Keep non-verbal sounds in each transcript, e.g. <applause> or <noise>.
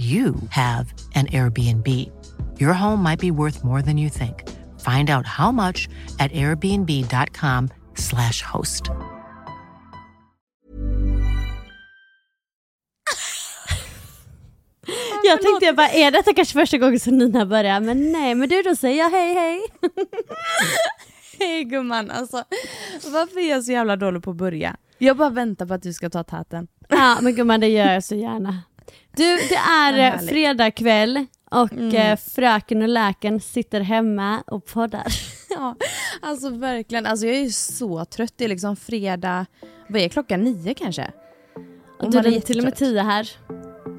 you have an Airbnb. Your home might be worth more than you think. Find out how much at airbnb.com/slash host. <laughs> Jag tänkte jag bara, är detta kanske första gången som Nina börjar? Men nej, men du då säger jag hej hej. <laughs> Hej gumman, alltså varför är jag så jävla dålig på att börja? Jag bara väntar på att du ska ta täten. Ja men gumman det gör jag så gärna. Du det är eh, fredag kväll och Mm. eh, fröken och läkaren sitter hemma och poddar. <laughs> Ja, alltså verkligen. Alltså jag är ju så trött. Det är liksom fredag, vad är klockan? Nio kanske? Och Du man är till och med tio här.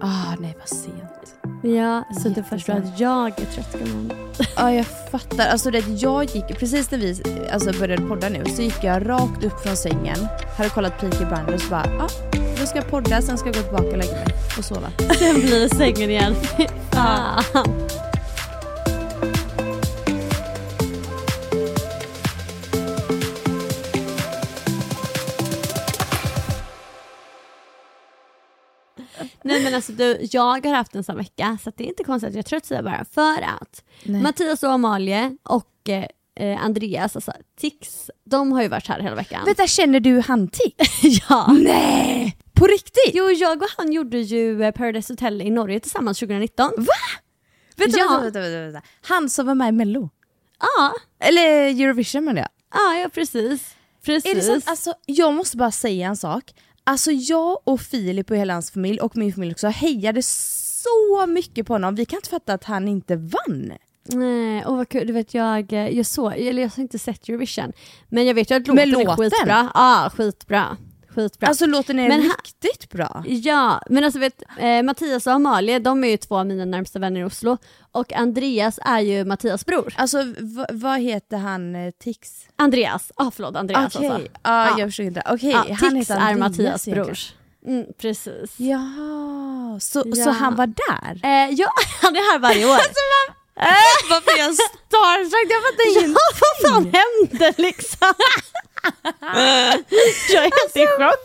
Ah, nej vad sent. Ja, så du Jättesent. förstår att jag är trött gumman. Ja jag fattar. Alltså det, jag gick, precis när vi alltså, började podda nu så gick jag rakt upp från sängen, hade kollat Peaky Blinders och bara ah, då ska jag podda, sen ska jag gå tillbaka och lägga mig och sova. Sen blir det sängen igen. Fan. Nej men alltså du, jag har haft en sån vecka så det är inte konstigt att jag är trött säger bara. För att Nej. Mattias och Amalie och eh, Andreas, alltså Tix, de har ju varit här hela veckan. Vänta, känner du han Tick? <laughs> ja. Nej! På riktigt? Jo, jag och han gjorde ju eh, Paradise Hotel i Norge tillsammans 2019. Va? Vänta, Ja. vänta, vänta, vänta. Han som var med i Mello? Ja, Eller Eurovision menar jag. ja, ja precis. Precis. Är det sant? Alltså, jag måste bara säga en sak. Alltså jag och Filip och hela hans familj och min familj också hejade så mycket på honom. Vi kan inte fatta att han inte vann. Nej, åh vad kul. Du vet jag, eh, jag såg, eller jag har inte sett Eurovision, men jag vet ju att Men låten är låten? skitbra. Ja, skitbra. Skitbra. Alltså låten är Men riktigt bra. Ja, men alltså vet, eh, Mattias och Amalie, de är ju två av mina närmsta vänner i Oslo. Och Andreas är ju Mattias bror. Alltså vad heter han? eh, Tix? Andreas, ah, förlåt Andreas Okej, alltså. ja, Ja. jag förstår inte. Okej, Ja, han Tix heter är Andreas Mattias egentligen. bror. Mm, precis. Jaha, så, Ja. så han var där? Eh, ja, <laughs> han är här varje år. Varför är jag starstruck? Jag fattar ja, ingenting. vad fan hände liksom? <laughs> jag är helt i chock.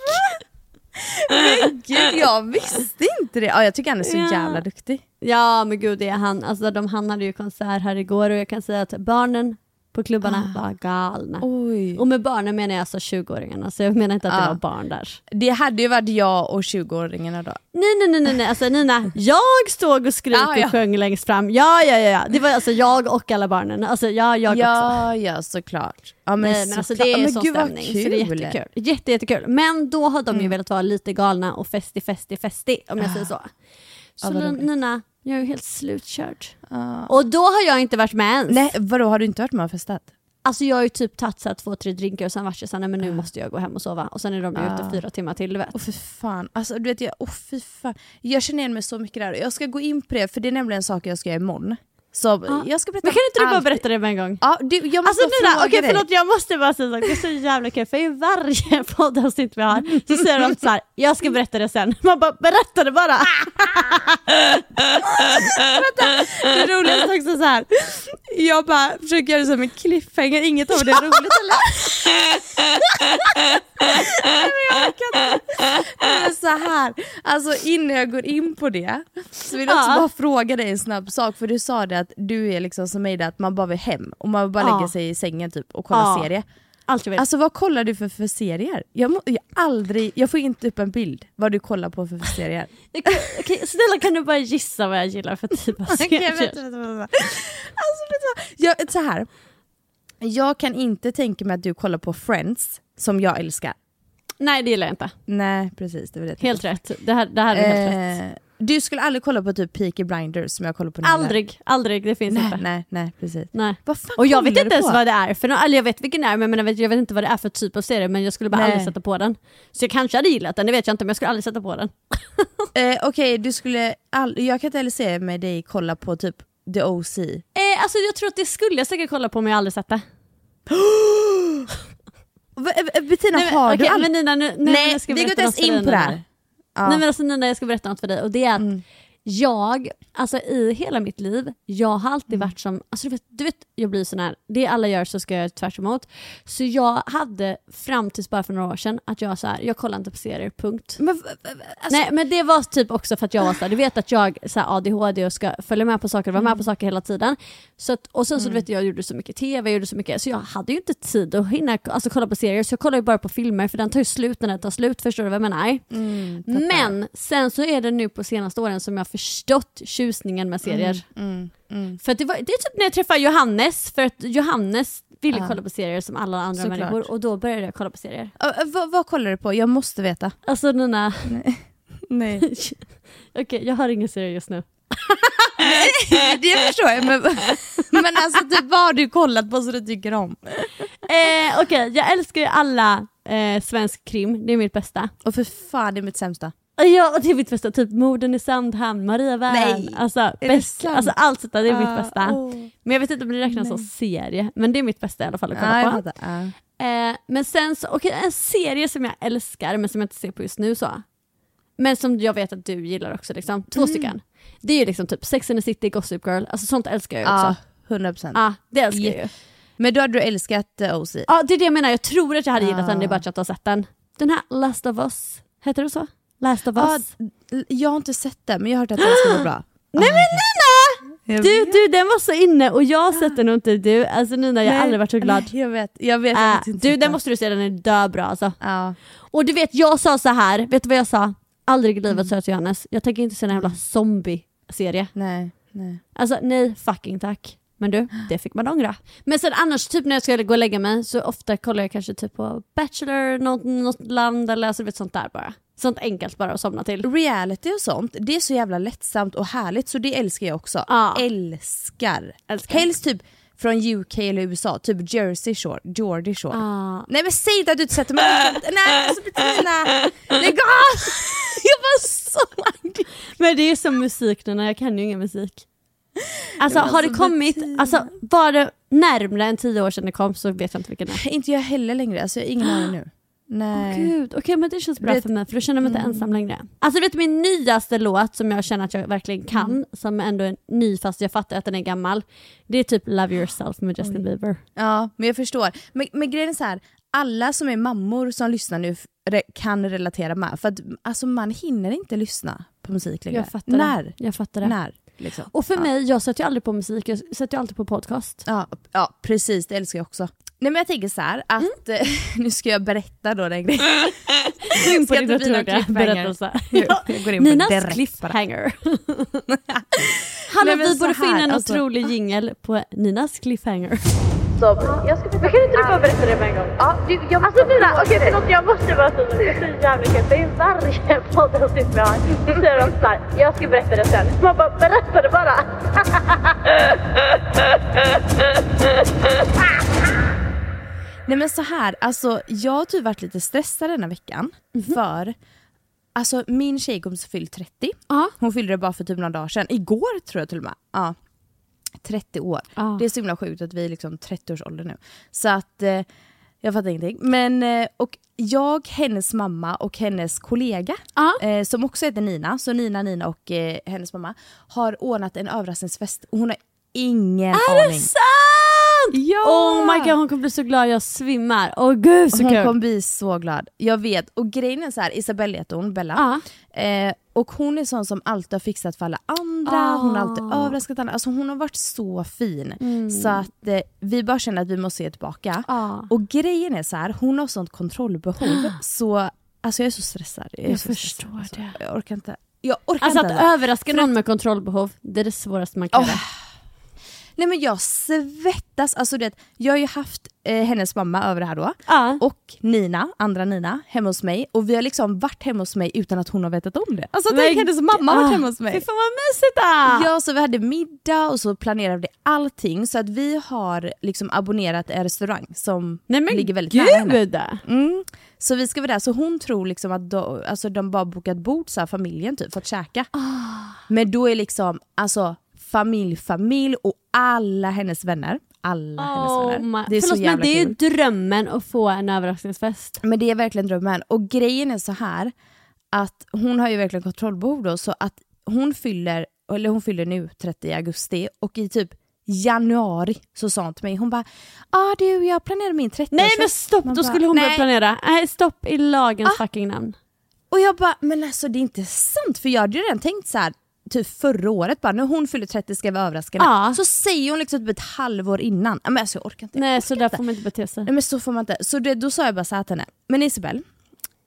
Men gud, jag visste inte det. Ja, jag tycker han är så Ja. jävla duktig. Ja men gud det är han. Alltså, de, han hade ju konsert här igår och jag kan säga att barnen på klubbarna var galna. Oj. Och med barnen menar jag alltså 20-åringarna, så jag menar inte att det Ja. var barn där. Det hade ju varit jag och 20-åringarna då. Nej nej nej nej, alltså Nina, jag stod och skrek Ja, ja. och sjöng längst fram. Ja ja ja, ja. det var alltså jag och alla barnen. Alltså ja, jag också. Ja, ja såklart. Ja, men, Nej, men alltså såklart. det är Ja, en sån gud, stämning så det är kul. jättekul. Jätte, jättekul. Men då har de ju Mm. velat vara lite galna och festi, festi, festi om jag säger så. Så Ah. Nina, jag är helt slutkörd. Ja. Och då har jag inte varit med ens. Nej, vadå har du inte varit med och festat? Alltså jag har ju typ tagit så två, tre drinkar och sen vart jag såhär, men nu måste jag gå hem och sova. Och sen är de ju ute fyra timmar till du vet. Åh för fan, alltså du vet jag, åh fy fan. Jag känner igen mig så mycket där. Jag ska gå in på det för det är nämligen saker jag ska göra imorgon. Så jag ska berätta Men kan inte du bara berätta det med en gång? Ja, du, jag måste Alltså Nina, okej dig. förlåt jag måste bara säga det är så jävla kul för i varje <laughs> poddavsnitt vi har så säger de så här: jag ska berätta det sen. Man bara berätta det bara! <laughs> Det roligaste också så här. jag bara försöker göra det som en cliffhanger, inget av det är roligt eller? <laughs> Nej, men jag orkar inte. Men så här, alltså innan jag går in på det så vill jag också Ja. bara fråga dig en snabb sak för du sa det att du är liksom som mig där att man bara vill hem och man bara Ja. lägga sig i sängen typ och kolla Ja. serie. Allt jag vet. Alltså vad kollar du för, för serier? Jag, må, jag, aldrig, jag får inte upp en bild vad du kollar på för, för serier. <laughs> Okej, snälla kan du bara gissa vad jag gillar för typ av <laughs> serier? vänta, vänta, vänta. Alltså vad? Jag, så här. jag kan inte tänka mig att du kollar på Friends, som jag älskar. Nej det gillar jag inte. Nej precis, det var det. Helt rätt. Det här, det här är helt rätt. Du skulle aldrig kolla på typ Peaky Blinders som jag kollar på nu? eller? Aldrig, aldrig, det finns Nej, inte. nej, nej precis. Nej. Vad fan Och jag vet inte ens på? vad det är för någon, eller jag vet vilken det är men jag, vet, jag vet inte vad det är för typ av serie men jag skulle bara Nej. aldrig sätta på den. Så jag kanske hade gillat den, det vet jag inte men jag skulle aldrig sätta på den. <laughs> Eh, Okej, du skulle all... jag kan inte heller se med dig kolla på typ The OC. Eh, alltså jag tror att det skulle jag säkert kolla på men jag har aldrig sett det. <gasps> Eh, Bettina, Nej, men, har okej, du aldrig... men Nina, nu, Nej, ska vi går inte ens in på det här. Nej men alltså Nina jag ska berätta något för dig och det är att Mm. Jag, alltså i hela mitt liv, jag har alltid Mm. varit som, alltså du vet, du vet jag blir sån här, det alla gör så ska jag göra tvärt emot. Så jag hade fram tills bara för några år sedan att jag så här, jag kollar inte på serier, punkt. Men, alltså, Nej men det var typ också för att jag var såhär, du vet att jag så här, ADHD och ska följa med på saker vara Mm. med på saker hela tiden. Så att, och sen så du vet jag gjorde så mycket TV, jag gjorde så mycket, så jag hade ju inte tid att hinna alltså, kolla på serier så jag kollar ju bara på filmer för den tar ju slut när den tar slut, förstår du vad jag menar? Mm, Men sen så är det nu på senaste åren som jag förstått tjusningen med serier. mm, mm. För att det, var, det är typ när jag träffade Johannes, för att Johannes ville Ja. kolla på serier som alla andra Såklart. människor och då började jag kolla på serier. Eh, vad, vad kollar du på? Jag måste veta. Alltså Nina, Nej. <laughs> okej jag har ingen serie just nu. <laughs> det förstår jag, men, <laughs> men alltså typ, vad har du kollat på så du tycker om? Eh, Okej, jag älskar ju alla eh, svensk krim, det är mitt bästa. Och för fan det är mitt sämsta. Och Ja, det är mitt bästa, typ Morden i Sandhamn, Maria Wern, alltså, alltså allt sånt där, det är Ah, mitt bästa. åh. Men jag vet inte om det räknas som serie, men det är mitt bästa i alla fall att kolla jag på. Eh, men sen så, okej en serie som jag älskar men som jag inte ser på just nu så. Men som jag vet att du gillar också liksom, två Mm. stycken. Det är ju liksom typ Sex and the City, Gossip Girl, alltså sånt älskar jag ju Ja, också. 100 procent. Ja, det älskar jag ju. Men då hade du älskat uh, OC? Ja det är det jag menar, jag tror att jag hade gillat den, det är bara att jag inte har sett den. Den här Last of Us, heter det så? Last of Us. jag har inte sett det, men jag har hört att den ska vara bra. <gasps> Nej men Nina! Du, du den var så inne och jag har sett den och inte du. Alltså Nina jag har aldrig varit så glad. nej, Jag vet, jag vet. Äh, jag du den måste du se, den är döbra alltså. Ja. Och du vet jag sa så här, vet du vad jag sa? Aldrig i livet Mm. sa jag till Johannes, jag tänker inte se en jävla zombie-serie. Nej, nej. Alltså nej fucking tack. Men du, <gasps> det fick man ångra. Men sen annars typ när jag ska gå och lägga mig så ofta kollar jag kanske typ på Bachelor, något, något land eller alltså, vet, sånt där bara. Sånt enkelt bara att somna till. Reality och sånt, det är så jävla lättsamt och härligt så det älskar jag också. Ja. Älskar. Älskar. Helst typ från UK eller USA, typ Jersey Shore, Geordie Shore. Ah. Nej men säg inte att du inte sätter mig Nej alltså! Lägg av! Jag var så angry. Men det är som musik nu, jag kan ju ingen musik. <laughs> Alltså Men har det alltså, kommit, alltså var det närmare än tio år sedan det kom så vet jag inte vilken det är. Inte jag heller längre, alltså jag har ingen aning nu. <gasps> Nej. Gud, okej men det känns bra Vet- för mig för då känner jag mig inte ensam längre. Alltså vet du min nyaste låt som jag känner att jag verkligen kan, som ändå är ny fast jag fattar att den är gammal. Det är typ Love yourself med Justin Bieber. Ja, men jag förstår. Men, men grejen är så här, alla som är mammor som lyssnar nu kan relatera med. För att alltså, man hinner inte lyssna på musik längre. Jag fattar När? det. Jag fattar det. När? Liksom. Och för ja. mig, jag sätter ju aldrig på musik, jag sätter ju alltid på podcast. Ja, ja, precis. Det älskar jag också. Nej men jag tänker så här att, eh, <laughs> nu ska jag berätta då den grejen. <laughs> Gå in på din otroliga berättelse. <laughs> Ninas direkt cliffhanger. Men vi borde här, en alltså. otrolig jingel på Ninas cliffhanger. Men kan inte du bara berätta det med en gång? Ja, du, jag måste alltså Nina, okej förlåt jag måste bara säga det är så jävla kul för i varje poddavsnitt vi har så säger de såhär, jag ska berätta det sen. Man bara, berätta det bara! Nej men så här, alltså jag har typ varit lite stressad denna veckan för Alltså min tjejkompis fyllt 30, Ja. hon fyllde det bara för typ några dagar sedan, igår tror jag till och med. Ja. 30 år. Ah. Det är så himla sjukt att vi är liksom 30 års ålder nu. Så att eh, jag fattar ingenting. Men, eh, och jag, hennes mamma och hennes kollega Ah. eh, som också heter Nina, så Nina, Nina och eh, hennes mamma har ordnat en överraskningsfest och hon har ingen Är aning. det sant? Ja! Oh my god hon kommer bli så glad jag svimmar. Åh gud så hon kul. kommer bli så glad. Jag vet. Och grejen är så här, Isabelle heter hon, Bella. Ja. Och hon är sån som alltid har fixat för alla andra, Ah. hon har alltid överraskat andra. Alltså hon har varit så fin. Mm. Så att eh, vi bara känner att vi måste ge tillbaka. Ja. Och grejen är så här, hon har sånt kontrollbehov så alltså jag är så stressad. Jag, Jag så förstår stressad, det. Jag orkar inte. Jag orkar Alltså inte. att överraska någon med kontrollbehov, det är det svåraste man kan Åh. göra. Nej men jag svettas. Alltså det, jag har ju haft eh, hennes mamma över det här då. Ja. Och Nina, andra Nina, hemma hos mig. Och vi har liksom varit hemma hos mig utan att hon har vetat om det. Alltså Men tänk hennes mamma har ah, varit hemma hos mig. Fy fan vad mysigt då! Ja, så vi hade middag och så planerade vi allting. Så att vi har liksom abonnerat en restaurang som Nej ligger väldigt nära henne. gud! Mm. Så vi ska vara där, så hon tror liksom att då, alltså de bara bokat bord, så här, familjen typ, för att käka. Ah. Men då är liksom alltså familj, familj och alla hennes vänner. Alla hennes Oh vänner. my. Det är Förlåt så men jävla det är ju drömmen att få en överraskningsfest. Men det är verkligen drömmen. Och grejen är så här att hon har ju verkligen kontrollbehov då, så att hon fyller, eller hon fyller nu 30 augusti och i typ januari så sa hon till mig, hon bara ah du jag planerar min 30 Nej men stopp, Man då bara, skulle hon börja planera. Nej stopp i lagens Ah. fucking namn. Och jag bara, men alltså det är inte sant för jag hade ju redan tänkt så här typ förra året bara, när hon fyller 30 ska vi överraska henne. Ja. Så säger hon liksom typ ett halvår innan. Men alltså jag orkar inte. Nej jag så orkar där inte. får man inte bete sig. Nej men så får man inte. Så det, då sa jag bara så här till henne, men Isabel,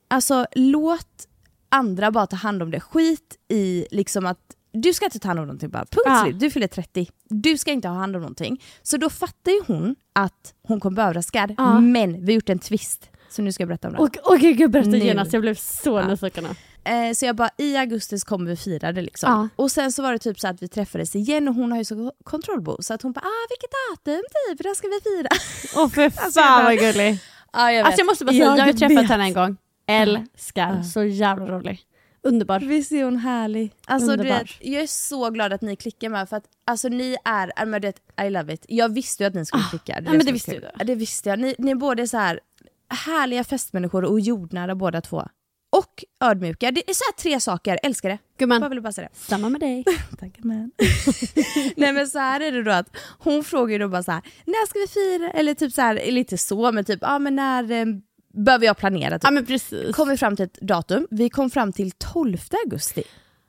alltså låt andra bara ta hand om det. Skit i liksom att du ska inte ta hand om någonting bara. Punkt Ja. slut. Du fyller 30. Du ska inte ha hand om någonting. Så då fattar ju hon att hon kommer bli överraskad. Ja. Men vi har gjort en twist. Så nu ska jag berätta om det. Okej gud berätta Nu. genast, jag blev så Ja. nyfiken. Eh, så jag bara, i augusti så kommer vi fira det liksom. Ja. Och sen så var det typ så att vi träffades igen och hon har ju så kontrollbehov så att hon bara, ah vilket datum typ, när ska vi fira? Åh för <laughs> Alltså, jag fan bara- vad gullig. ja, jag, Alltså jag måste bara säga, jag har ju vet. träffat henne en gång. Älskar, så jävla rolig. Underbar. Visst är hon härlig? Alltså Underbar. vet, jag är så glad att ni klickar med för att alltså ni är, ja, men du vet, I love it. Jag visste ju att ni skulle klicka. Ah, ja, men det visste du. Ja, det visste jag. Ni, ni är både så här härliga festmänniskor och jordnära båda två. Och ödmjuka. Det är så här tre saker, älskar det. Gumman, vill du bara säga det? samma med dig. <laughs> Tackar man. <laughs> Nej men så här är det då att hon frågar ju då bara så här, när ska vi fira? Eller typ så här, lite så, men typ, ja men när eh, behöver jag planera? Typ. Ja men precis. Kom vi fram till ett datum, vi kom fram till 12 augusti.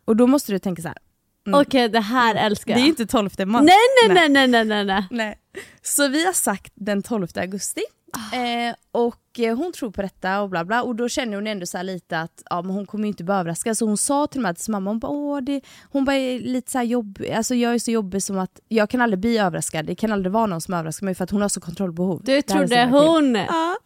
Och då måste du tänka så här. mm. Okej det här älskar jag. inte 12 mars. Nej nej nej nej nej nej nej. Nej. Så vi har sagt den 12 augusti. Eh, och eh, hon tror på detta och bla bla och då känner hon ändå så lite att ja, men hon kommer ju inte bli överraskad så hon sa till mig att mamma hon bara, Åh, det, hon bara är lite så här jobbig, alltså jag är så jobbig som att jag kan aldrig bli överraskad, det kan aldrig vara någon som överraskar mig för att hon har så kontrollbehov. Du trodde hon. Ja.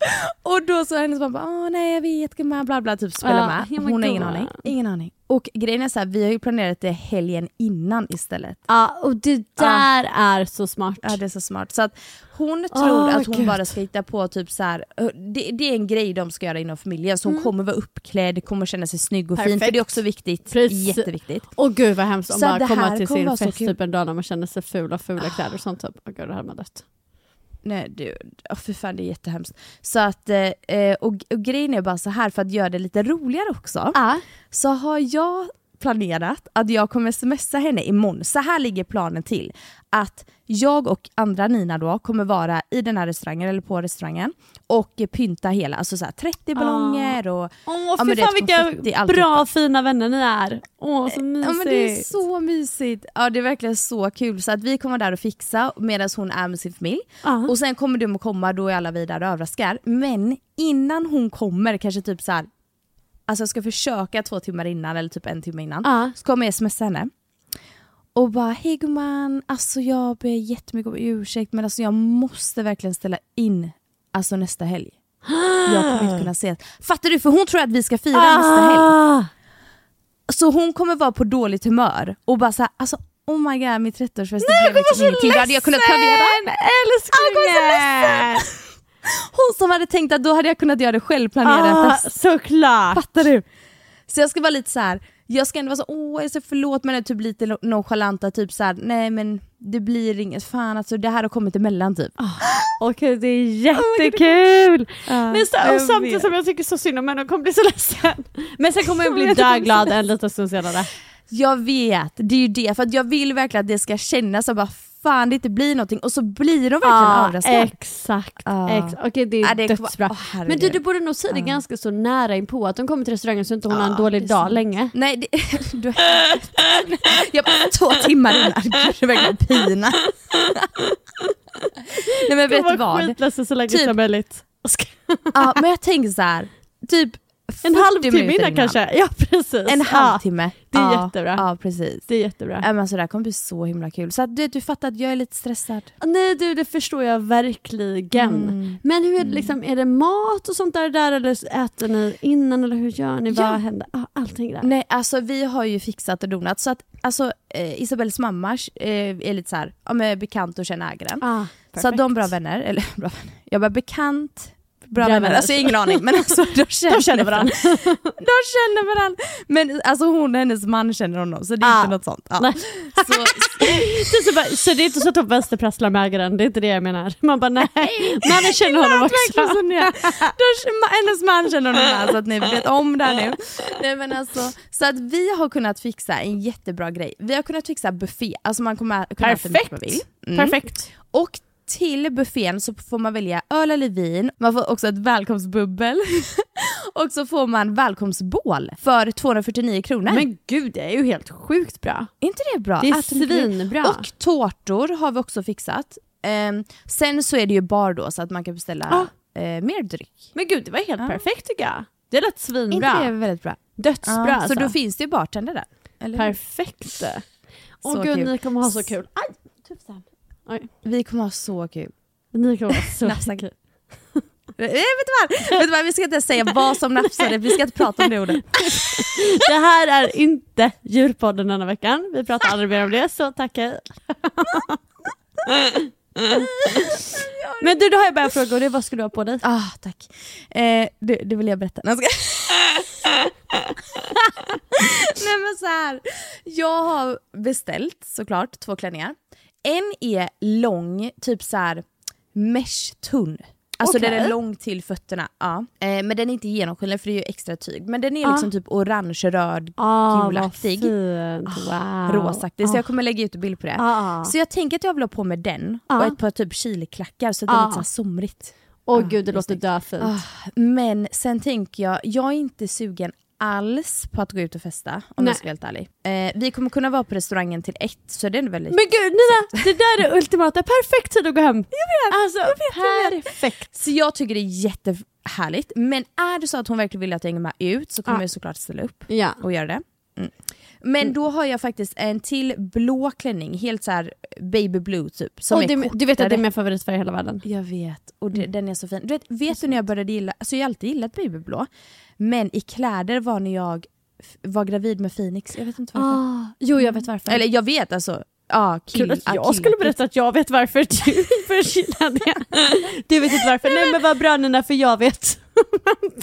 Och då så hennes mamma bara, åh nej jag vet gumman, bla bla, typ spelar Ja, med. Hon har ingen aning. Ingen aning. Och grejen är så här, vi har ju planerat det helgen innan istället. Ja och det där är så smart. Ja det är så smart. Så att hon tror Åh, att hon Gud. bara ska hitta på typ så här. eh, Det, det är en grej de ska göra inom familjen, så hon kommer vara uppklädd, kommer känna sig snygg och fin, för Mm. Perfekt. det är också viktigt. Precis. Jätteviktigt. Åh gud vad hemskt om komma här till kommer sin fest typ en dag när man känner sig ful och fula kläder och sånt typ. Åh gud det hade man dött. Nej du, oh, för fan det är jättehemskt. Så att, eh, eh, och, och grejen är bara så här för att göra det lite roligare också, Ja. så har jag planerat att jag kommer smsa henne imorgon. Så här ligger planen till. Att jag och andra Nina då kommer vara i den här restaurangen, eller på restaurangen, och eh, pynta hela, alltså så här 30 ballonger och Åh Ja, fy men det fan vilka bra fina vänner ni är. Åh så mysigt. Ja men det är så mysigt. Ja det är verkligen så kul. Så att vi kommer där och fixa medan hon är med sin familj. Ja. Och sen kommer de att komma, då är alla vi där och överraskar. Men innan hon kommer, kanske typ så här. Alltså jag ska försöka två timmar innan eller typ en timme innan. Ja. Så kommer jag smsa henne. Och bara hej gumman, alltså jag ber jättemycket om ursäkt men alltså jag måste verkligen ställa in alltså nästa helg. Jag kommer inte kunna ses. Fattar du? För hon tror att vi ska fira nästa helg. Ah. Så hon kommer vara på dåligt humör och bara såhär, alltså oh my god min 30-årsfest det blev liksom ingenting. Då hade jag kunnat planera. Älsklingen! Hon som hade tänkt att då hade jag kunnat göra det själv, planera en Ah, såklart! Fattar du? Så jag ska vara lite så här. jag ska ändå vara så, åh jag säger förlåt men är typ lite nonchalanta, typ såhär, nej men det blir inget, fan alltså det här har kommit emellan typ. Okej det är jättekul! Ja, Men så, och samtidigt som jag tycker så synd om henne och kommer bli så ledsen. Men sen kommer jag bli så döglad en liten stund senare. Jag vet, det är ju det, för att jag vill verkligen att det ska kännas som bara fan det inte blir någonting och så blir de verkligen Ja, överraskade. exakt. Ja. exakt. Okej det är Ja, det dödsbra. Herregud. Men du, du borde nog säga det ganska så nära in på att de kommer till restaurangen så inte hon har en dålig dag sant. länge. Nej, det, <laughs> du, jag bara två timmar innan, <laughs> det är verkligen pina. Nej men vet du vad? skitledsen så länge Typ- som möjligt. Ja, men jag tänker så här, typ En 40 halvtimme innan kanske. <laughs> Ja precis. En Ja, halvtimme. det är ja, jättebra. Ja precis. det är jättebra. Ja, men alltså, det här kommer bli så himla kul. Så att, du, du fattar att jag är lite stressad. Nej du det förstår jag verkligen. Mm. Men hur är det liksom, är det mat och sånt där, där eller äter ni innan eller hur gör ni? Ja. Vad händer? Ah, allting där. Nej alltså vi har ju fixat och donat så att alltså eh, Isabelles mamma eh, är lite så här, ja, bekant och känner ägaren. Ah, så att de är bra vänner, eller <laughs> bra vänner, jag bara bekant, bra, vänner. Alltså jag har ingen aning men alltså <laughs> de känner, De känner varandra. de känner varandra. Men alltså hon och hennes man känner honom så det är Ah. inte något sånt. Nej. Så, <laughs> Det är så, bara, så det är inte så att de vänsterprasslar med ägaren, det är inte det jag menar. Man bara nej, mannen känner honom också. som det Hennes man känner honom med så att ni vet om det här nu. Nej, men alltså, så att vi har kunnat fixa en jättebra grej. Vi har kunnat fixa buffé, alltså man kommer kunna äta mycket man vill. Mm. Perfekt. Och till buffén så får man välja öl eller vin, man får också ett välkomstbubbel <laughs> och så får man välkomstbål för 249 kronor. Men gud det är ju helt sjukt bra. är inte det bra? Det är svinbra. Och tårtor har vi också fixat. Ehm, sen så är det ju bar då så att man kan beställa eh, mer dryck. Men gud det var helt Ja. perfekt tycker jag. Det lät inte svinbra. det är väldigt bra? Dödsbra Ja, alltså. Så då finns det ju bartender där. Eller? Perfekt. Åh gud kul. ni kommer ha så kul. Aj, tuffsan. Oj, Vi kommer ha så kul. ni kommer ha så Nafsa- <laughs> kul. <laughs> Eh, vet, du vad? vet du vad? Vi ska inte säga vad som <laughs> nafsade, vi ska inte prata om det ordet. Det här är inte djurpodden denna veckan. Vi pratar aldrig mer om det, så tack hej. Men du, då har jag bara en fråga och det är vad ska du ha på dig? Ah, tack. Eh, det, det vill jag berätta. Nej, jag ska... Nej men så här. jag har beställt såklart två klänningar. En är lång, typ så här mesh-tunn. Alltså Okej. den är lång till fötterna. Ja. Eh, men den är inte genomskinlig för det är ju extra tyg. Men den är Ja. liksom typ orange, röd, Ah, gulaktig. fint. Wow. rosaktig. Så Ah. jag kommer lägga ut en bild på det. Ah. Så jag tänker att jag vill ha på mig den och ett par typ chiliklackar så att det är lite så somrigt. Åh Ah, gud, det låter döfint. Ah, men sen tänker jag, jag är inte sugen alls på att gå ut och festa om Nej. jag ska vara helt ärlig. Eh, vi kommer kunna vara på restaurangen till ett så det är väldigt... Men gud Nina, det där är ultimata, perfekt tid att gå hem. Jag vet, alltså, jag vet. perfekt. Så jag tycker det är jättehärligt, men är det så att hon verkligen vill att jag hänger med ut så kommer Ja. jag såklart ställa upp Ja. och göra det. Mm. Men då har jag faktiskt en till blå klänning, helt så här baby blue typ. Som Och är det, du vet att det är min favoritfärg i hela världen. Jag vet, och det, den är så fin. Du vet, vet du när jag började gilla, alltså jag har alltid gillat babyblå, men i kläder var när jag var gravid med Phoenix, jag vet inte varför. Ah, jo jag vet varför. Eller jag vet alltså, ja kill, Kul att ja, jag kill- skulle berätta att jag vet varför du <laughs> först gillade det. Du vet inte varför. Nej men vad bra Nina för jag vet.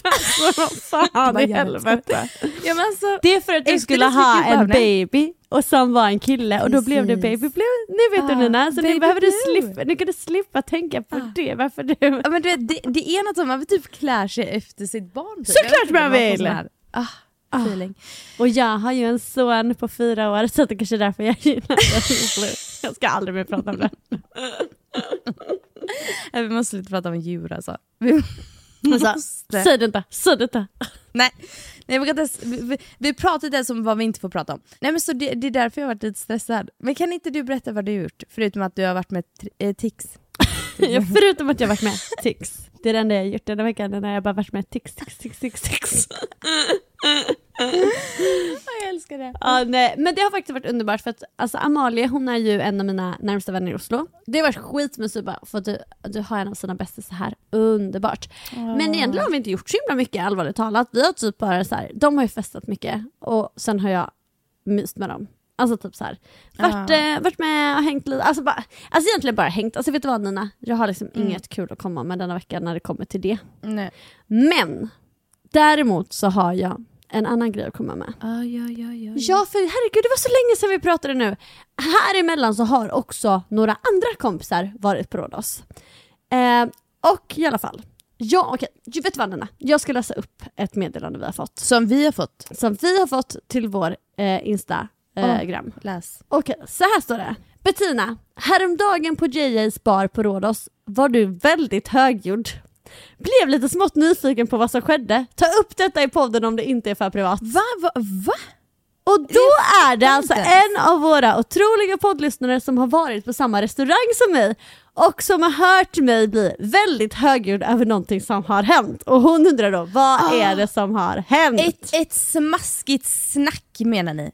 Alltså, vad fan i helvete. Ja, men alltså, Det är för att du skulle det ha en det. baby och som var en kille och då blev det Precis. baby blue. Nu vet du Ah, Nina, så nu behöver du slippa, nu kan du slippa tänka på Ah. det. Varför du... ja, men du vet, det, det är något som man typ klär sig efter sitt barn. Typ. Såklart man vill. Ah, Ah. Och jag har ju en son på fyra år så det kanske är därför jag gillar <laughs> baby. Jag ska aldrig mer prata om det. <laughs> Vi måste sluta prata om djur alltså. Alltså, säg det inte, säg det inte. <laughs> Nej, nej vi, inte, vi, vi, inte ens om vad vi inte får prata om. Nej men så det, det är därför jag har varit lite stressad. Men kan inte du berätta vad du har gjort? Förutom att du har varit med eh, Tix. <laughs> Förutom att jag varit med Tix. Det är det enda jag har gjort denna veckan, när jag bara varit med Tix, Tix, Tix, Tix, Tix. <laughs> <laughs> jag älskar det. Ja, nej, men det har faktiskt varit underbart för att alltså, Amalie hon är ju en av mina närmsta vänner i Oslo. Det har varit skitmysigt bara för att du, du har en av sina bästa så här underbart. Men egentligen har vi inte gjort så himla mycket allvarligt talat. Vi har typ bara så här, de har ju festat mycket och sen har jag myst med dem. Alltså typ så här, varit, Ja. eh, varit med och hängt lite, alltså, bara, alltså egentligen bara hängt. Alltså vet du vad Nina, jag har liksom Mm. inget kul att komma med denna vecka när det kommer till det. Nej. Men däremot så har jag en annan grej att komma med. Ah, ja, ja, ja, Ja, för herregud, det var så länge sedan vi pratade nu. Här emellan så har också några andra kompisar varit på Rhodos. Eh, och i alla fall, ja okej, okay. vet du vad Nina? Jag ska läsa upp ett meddelande vi har fått. Som vi har fått. Som vi har fått till vår eh, Instagram. Oh, läs. Okej, okay, så här står det. Bettina, häromdagen på JJ's bar på Rhodos var du väldigt högljudd. Blev lite smått nyfiken på vad som skedde. Ta upp detta i podden om det inte är för privat. Va? Va? Va? Och då är det alltså en av våra otroliga poddlyssnare som har varit på samma restaurang som mig och som har hört mig bli väldigt högljudd över någonting som har hänt. Och hon undrar då, vad Ah. är det som har hänt? Ett, ett smaskigt snack menar ni?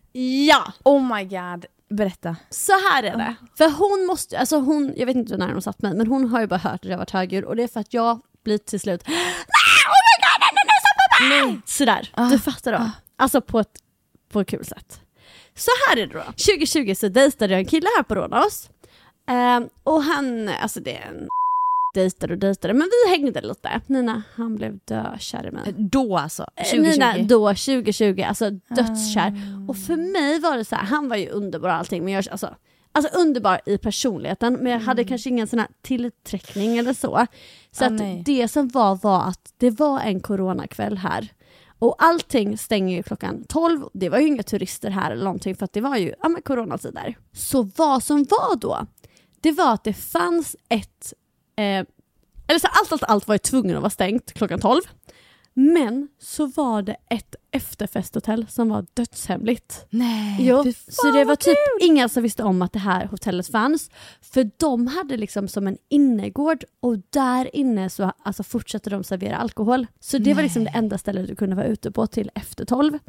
Ja! Oh my god, berätta. Så här är det. För hon måste, alltså hon, jag vet inte när hon satt mig, men hon har ju bara hört att jag varit högljudd och det är för att jag blir till slut Nej, oh my god, den är på mig! Sådär, du fattar då. Alltså på ett, på ett kul sätt. Så här är det då. 2020 så dejtade jag en kille här på Rhodos. Ehm, och han, alltså det är en dejtade och dejtade, men vi hängde lite. Nina, han blev dökär i mig. Då alltså? Eh, 2020? Nina då 2020, alltså dödskär. Och för mig var det så här, han var ju underbar och allting men jag, alltså, alltså underbar i personligheten men jag hade kanske ingen sån här tillträckning eller så. Så Ah, att nej. det som var var att det var en coronakväll här. Och allting stänger ju klockan 12, det var ju inga turister här eller någonting för att det var ju ja, men coronatider. Så vad som var då, det var att det fanns ett eh, eller så allt, allt, allt var ju tvungen att vara stängt klockan 12. Men så var det ett efterfesthotell som var dödshemligt. Nej, Jo, så det var typ kul. inga som visste om att det här hotellet fanns. För de hade liksom som en innergård och där inne så alltså, fortsatte de servera alkohol. Så det var liksom det enda stället du kunde vara ute på till efter 12.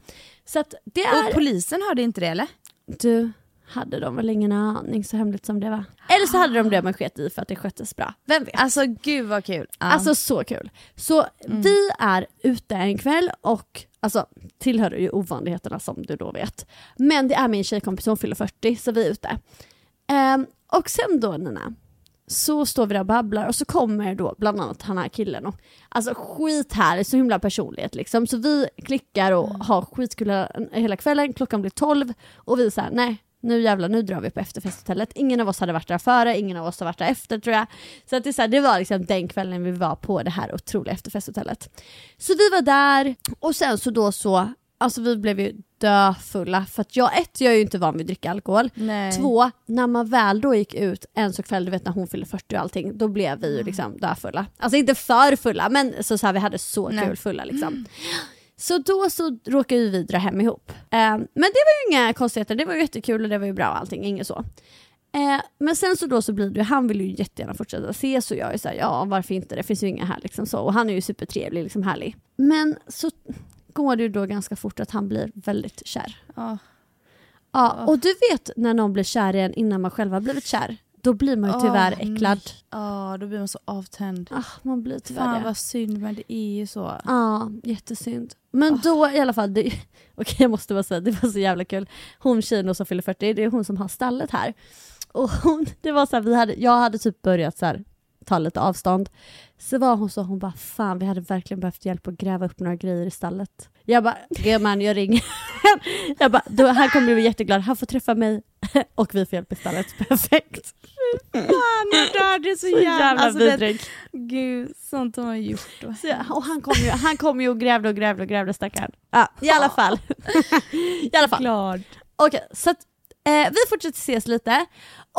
Så det är... Och polisen hörde inte det eller? Du, hade de väl ingen aning så hemligt som det var. Eller så hade de det men sket i för att det sköttes bra. Vem vet? Alltså gud vad kul. Ja. Alltså så kul. Så vi är ute en kväll och alltså tillhör ju ovanligheterna som du då vet. Men det är min tjejkompis, hon fyller 40 så vi är ute. Ehm, och sen då Nina, så står vi där och babblar och så kommer då bland annat den här killen och alltså skithärlig, så himla personlighet liksom. Så vi klickar och har skitkul hela kvällen, klockan blir 12 och vi säger nej nu jävlar, nu drar vi på efterfesthotellet. Ingen av oss hade varit där före, ingen av oss har varit där efter tror jag. Så att det, så här, det var liksom den kvällen vi var på det här otroliga efterfesthotellet. Så vi var där och sen så då så, alltså vi blev ju döfulla för att jag, ett, jag är ju inte van vid att dricka alkohol. Nej. Två, när man väl då gick ut en så kväll, du vet när hon fyllde 40 och allting, då blev vi ju liksom döfulla. Alltså inte för fulla, men så, så här, vi hade så Nej. kul fulla liksom. Så då så råkade ju vi dra hem ihop. Eh, men det var ju inga konstigheter, det var ju jättekul och det var ju bra och allting, inget så. Eh, men sen så då så blir det han vill ju jättegärna fortsätta ses och jag är såhär, ja varför inte, det finns ju inga här liksom så. Och han är ju supertrevlig, liksom härlig. Men så går det ju då ganska fort att han blir väldigt kär. Ja. Ja, och du vet när någon blir kär igen innan man själv har blivit kär, då blir man ju tyvärr Åh, äcklad. Ja, då blir man så avtänd. Ah, man blir tyvärr Fan det. vad synd men det är ju så. Ja, jättesynd. Men då i alla fall, det, <laughs> okej jag måste bara säga, det var så jävla kul. Hon tjejen som fyller 40, det är hon som har stallet här. Och hon, det var så här, vi hade, jag hade typ börjat så här, ta lite avstånd. Så var hon så, hon bara fan vi hade verkligen behövt hjälp att gräva upp några grejer i stallet. Jag bara, gumman jag ringer. <laughs> jag bara, han kommer bli jätteglad, han får träffa mig <laughs> och vi får hjälp i stallet. Perfekt. Fan där det är så, Så jävla alltså, det- vidrig. Gud, sånt har man gjort. Så, och han kom, ju, han kom ju och grävde och grävde och grävde stackaren. Ja, I alla fall. I alla fall. Glad. Okej, så att, eh, vi fortsätter ses lite.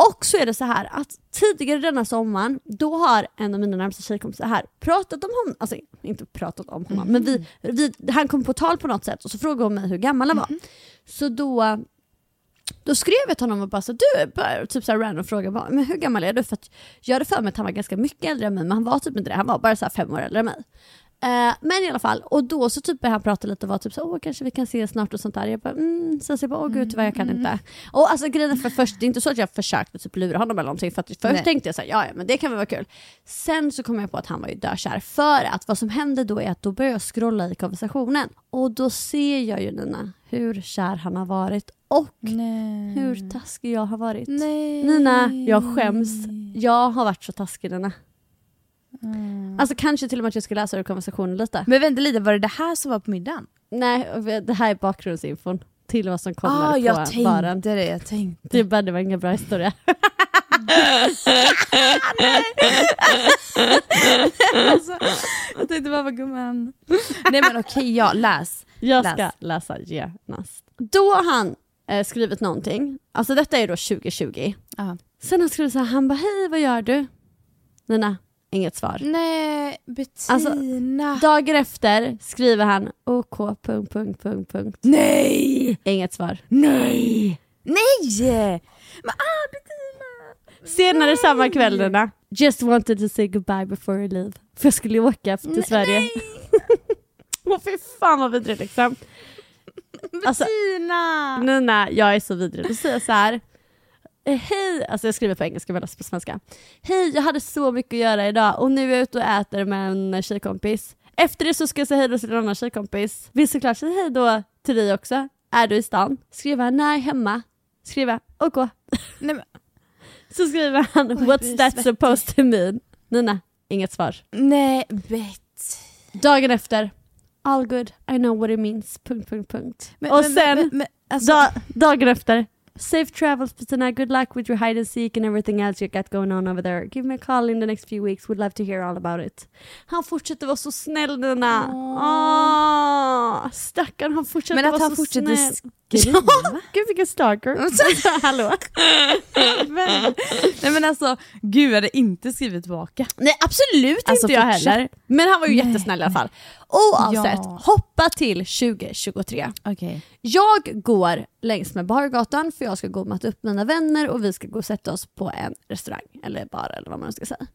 Och så är det så här att tidigare denna sommaren, då har en av mina närmsta tjejkompisar här pratat om honom, alltså inte pratat om honom, men vi, vi, han kom på tal på något sätt och så frågade hon mig hur gammal han var. Så då, då skrev jag till honom och bara så du, bara, typ så här random fråga, bara, men hur gammal är du? För att jag hade för mig att han var ganska mycket äldre än mig, men han var typ inte det, han var bara så här fem år äldre än mig. Eh, men i alla fall, och då så typ började han prata lite och var typ så åh kanske vi kan ses snart och sånt där. Jag bara mm, sen så jag bara åh gud tyvärr jag kan inte. Och alltså grejen för först, det är inte så att jag försökte typ lura honom eller någonting för att först Nej. tänkte jag så här, ja ja men det kan väl vara kul. Sen så kom jag på att han var ju dökär för att vad som hände då är att då började jag scrolla i konversationen och då ser jag ju Nina hur kär han har varit och Nej. hur taskig jag har varit. Nej. Nina, jag skäms. Jag har varit så taskig Nina. Mm. Alltså kanske till och med att jag ska läsa ur konversationen lite. Men vänta lite, var det det här som var på middagen? Nej, det här är bakgrundsinfon till vad som kommer Ah, på jag baren. tänkte det, jag tänkte. Det, bara, det var ingen bra historia. <laughs> alltså, jag tänkte bara, gumman. Nej men okej, ja läs. Jag Läs. ska läsa genast. Då har han eh, skrivit någonting, alltså detta är då 2020. Ja. Sen har han skrivit så här, han bara hej vad gör du? Nina, inget svar. Nej, Bettina. Dagen efter skriver han OK... Punkt, punkt, punkt, punkt. Nej! Inget svar. Nej! Nej! Men ah, Bettina! Senare samma kväll Nina. Just wanted to say goodbye before you leave. För jag skulle åka till Nej, Sverige. nej. <laughs> Åh fy fan vad vidrigt liksom. Alltså, Bettina! Nina, jag är så vidrig. Du säger så här. Eh, Hej, alltså jag skriver på engelska men på svenska. Hej, jag hade så mycket att göra idag och nu är jag ute och äter med en tjejkompis. Efter det så ska jag säga hej till en annan tjejkompis. Vill såklart säga hej då till dig också. Är du i stan? Skriver han nej hemma. Skriver OK. Nej, men, <laughs> Så skriver han Oj, what's that svettig. supposed to mean? Nina, inget svar. nej Bet. Dagen efter, all good, I know what it means. Punkt, punkt, punkt. Men- och men- sen, men, alltså- da, dagen efter, safe travels Bettina, good luck with your hide and seek and everything else you got going on over there. Give me a call in the next few weeks, would love to hear all about it. Han fortsätter vara så snäll Nina. Åh, stackarn, han fortsätter Men att vara han så fortsätter snäll. skriva? <laughs> Ja, gud vilken stalker. <laughs> <laughs> Hallå? Men- Nej men alltså, gud jag hade inte skrivit tillbaka. Nej absolut Alltså, inte jag fortsätt. heller. Men han var ju Nej. jättesnäll i alla fall. Oavsett, Ja. hoppa till 2023. Okej. Jag går längs med bargatan för jag ska gå och möta upp mina vänner och vi ska gå och sätta oss på en restaurang eller bar eller vad man ska säga.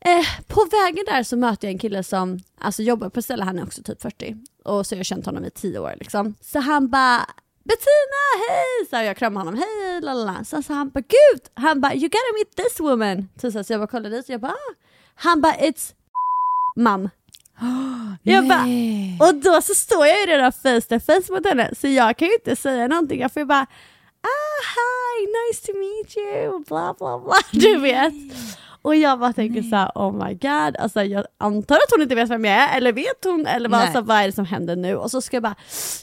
Eh, på vägen där så möter jag en kille som alltså, jobbar på ett ställe, han är också typ 40 och så har jag känt honom i 10 år liksom. Så han bara Bettina, hej! Så jag kramar honom, hej, lalala. Så, så han bara gud, han bara you gotta meet this woman. Så, så, så jag bara kollar dit och jag bara ah. Han bara it's mam. <gasps> Jag bara, Nej. och då så står jag ju redan face to face mot henne så jag kan ju inte säga någonting. Jag får ju bara ah hi, nice to meet you, bla bla bla. <laughs> Du vet. Och jag bara tänker så här, oh my god, alltså jag antar att hon inte vet vem jag är, eller vet hon, eller vad, Nej. alltså, vad är det som händer nu? Och så ska jag bara,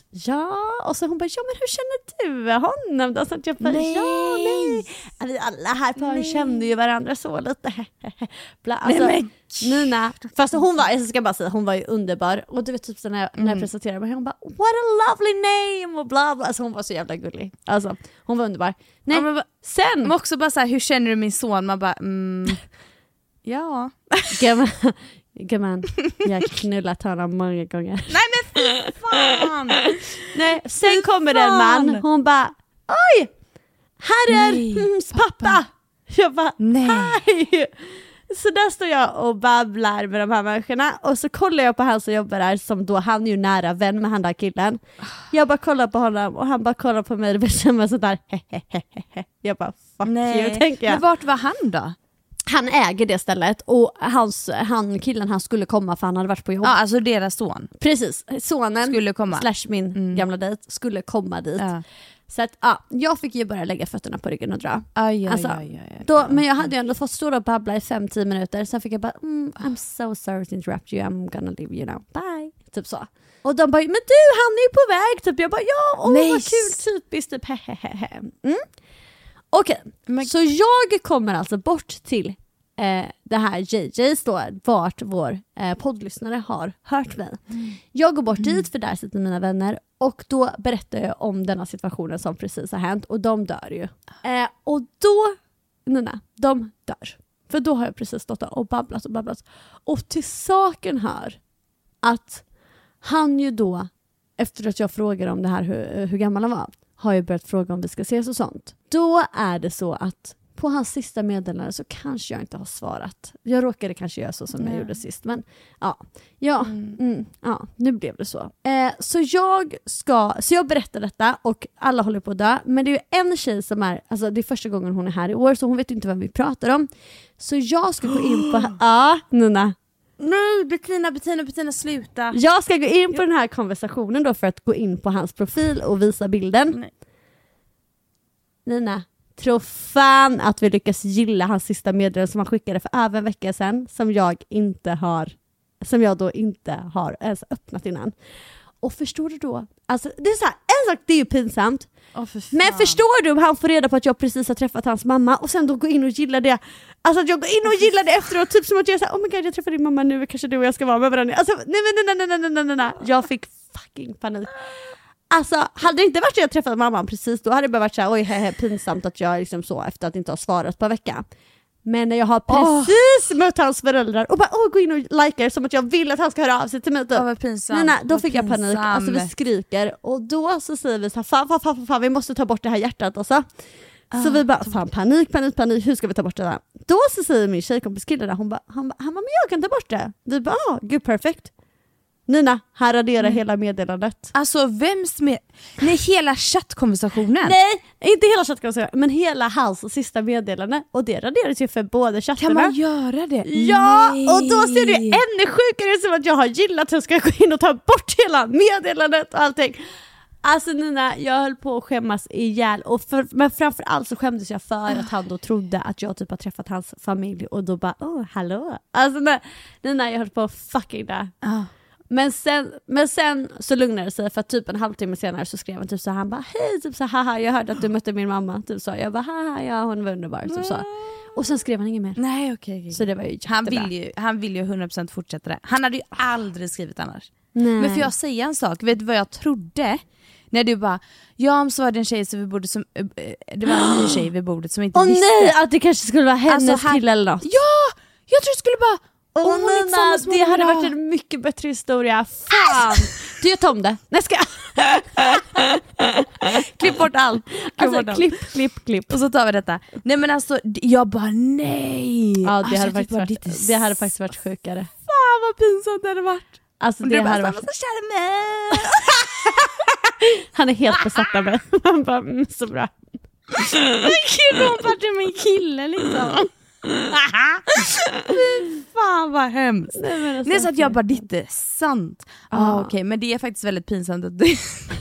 ja, och så hon bara, ja men hur känner du honom då? Så att jag bara, Nej. ja nej, vi alla här på Nej. känner ju varandra så lite. <laughs> Bla, alltså, Nej, men Nina, fast hon var, jag ska bara säga, hon var ju underbar. Och du vet typ när jag, när Mm. jag presenterade mig, hon bara what a lovely name och bla bla. Alltså hon var så jävla gullig. Alltså hon var underbar. Nej, Ja, men, sen, men också bara så här, hur känner du min son? Man bara, mm, <laughs> ja. <laughs> gumman, gumman, jag har knullat honom många gånger. <laughs> Nej men fan! Nej, sen kommer det en man, hon bara oj, här är Nej, hans pappa. Jag bara Nej. hej. Så där står jag och babblar med de här människorna och så kollar jag på han som jobbar där som då, han är ju nära vän med han där killen. Jag bara kollar på honom och han bara kollar på mig och bestämmer sådär hehehehe. Jag bara fuck you tänker jag. Men vart var han då? Han äger det stället och hans, han killen han skulle komma för han hade varit på jobb. Ja alltså deras son. Precis, sonen Skulle komma. slash min Mm. gamla dejt skulle komma dit. Ja. Så att ja, jag fick ju bara lägga fötterna på ryggen och dra. Aj, aj, Alltså, aj, aj, aj. Då, men jag hade ju ändå fått stå och babbla i 5-10 minuter, sen fick jag bara mm, I'm so sorry to interrupt you, I'm gonna leave you now, bye. Typ så. Och de bara men du han är ju på väg, typ. jag bara ja, åh vad Nice. kul, typiskt, typ hehehe. Mm. Okej, Men- så jag kommer alltså bort till eh, det här JJ's då, vart vår eh, poddlyssnare har hört mig. Jag går bort dit för där sitter mina vänner och då berättar jag om denna situationen som precis har hänt och de dör ju. Eh, och då, Nina, de dör. För då har jag precis stått där och babblat och babblat. Och till saken hör att han ju då, efter att jag frågar om det här hur, hur gammal han var, har ju börjat fråga om vi ska ses och sånt. Då är det så att på hans sista meddelande så kanske jag inte har svarat. Jag råkade kanske göra så som jag Nej. gjorde sist, men ja, ja, mm, ja nu blev det så. Eh, så jag ska, så jag berättar detta och alla håller på att dö, men det är ju en tjej som är, alltså det är första gången hon är här i år så hon vet inte vem vi pratar om. Så jag ska gå in på, <gasps> ja Nina, Nej Bettina, Bettina, Bettina sluta. jag ska gå in på den här konversationen då för att gå in på hans profil och visa bilden. Nej. Nina, Tror fan att vi lyckas gilla hans sista meddelande som han skickade för över en vecka sedan, som jag inte har, som jag då inte har ens öppnat innan. Och förstår du då, alltså det är så här, en sak, det är ju pinsamt, oh, för men förstår du om han får reda på att jag precis har träffat hans mamma och sen då går in och gillar det, alltså att jag går in och gillar det efteråt, typ som att jag säger oh my god jag träffar din mamma nu, kanske du och jag ska vara med varandra. Alltså nej nej nej nej nej nej nej, nej. jag fick fucking panik. Alltså hade det inte varit att jag träffat mamman precis då hade det bara varit såhär oj hehe, pinsamt att jag liksom så efter att inte ha svarat på en vecka. Men när jag har precis mött hans föräldrar och bara åh, gå in och likar som att jag vill att han ska höra av sig till mig. Typ. Vad pinsamt. Nej, då fick jag panik, alltså vi skriker och då så säger vi så här, fan, fan, fan, fan, vi måste ta bort det här hjärtat alltså. Så vi bara, fan panik, panik, panik, hur ska vi ta bort det där? Då så säger min tjejkompis kille där, hon bara, han bara, han bara, men jag kan ta bort det. Vi bara, ah, gud perfekt. Nina, här raderar hela meddelandet. Alltså vems med... Nej hela chattkonversationen. Nej, inte hela chattkonversationen, men hela hans sista meddelande. Och det raderades ju för båda chattarna. Kan man göra det? Ja, Nej. och då ser det ännu sjukare ut som att jag har gillat att jag ska gå in och ta bort hela meddelandet och allting. Alltså Nina, jag höll på att skämmas ihjäl. Och för, men framförallt så skämdes jag för att han då trodde att jag typ har träffat hans familj och då bara åh hallå. Alltså Nina jag höll på att fucking dö. Men sen, men sen så lugnade det sig för att typ en halvtimme senare så skrev han typ så här, han bara hej, typ så här, haha jag hörde att du mötte min mamma. Typ så. Jag bara haha ja hon var underbar. Typ så. Och sen skrev han inget mer. Nej okej. okej. Så det var ju han, jättebra. vill ju, han vill ju 100% fortsätta det. Han hade ju aldrig skrivit annars. Nej. Men får jag säga en sak? Vet du vad jag trodde? När du bara, ja men så var det en tjej som vi borde som, eh, det var en ny tjej vid bordet som inte Åh visste. nej, att det kanske skulle vara hennes Alltså, han- kille eller något. Ja! Jag trodde det skulle bara, Åh är Nina, det hade varit en mycket bättre historia. Fan! Du gör om det. Nej ska <laughs> klipp bort allt. Klipp Alltså bort allt. klipp, klipp, klipp. Och så tar vi detta. Nej men alltså, jag bara nej! Ja det, Alltså, hade jag faktiskt varit, det det hade faktiskt varit sjukare. Fan vad pinsamt det hade varit. Alltså det bara, hade "Samma varit... som kär mig. <laughs> Han är helt besatt av mig. <laughs> Han bara, mm, så bra. Gud hon vart min kille liksom. Fan vad hemskt. Nej, men alltså, Nej så att jag bara, det är inte sant. Ja ah, okej men det är faktiskt väldigt pinsamt att du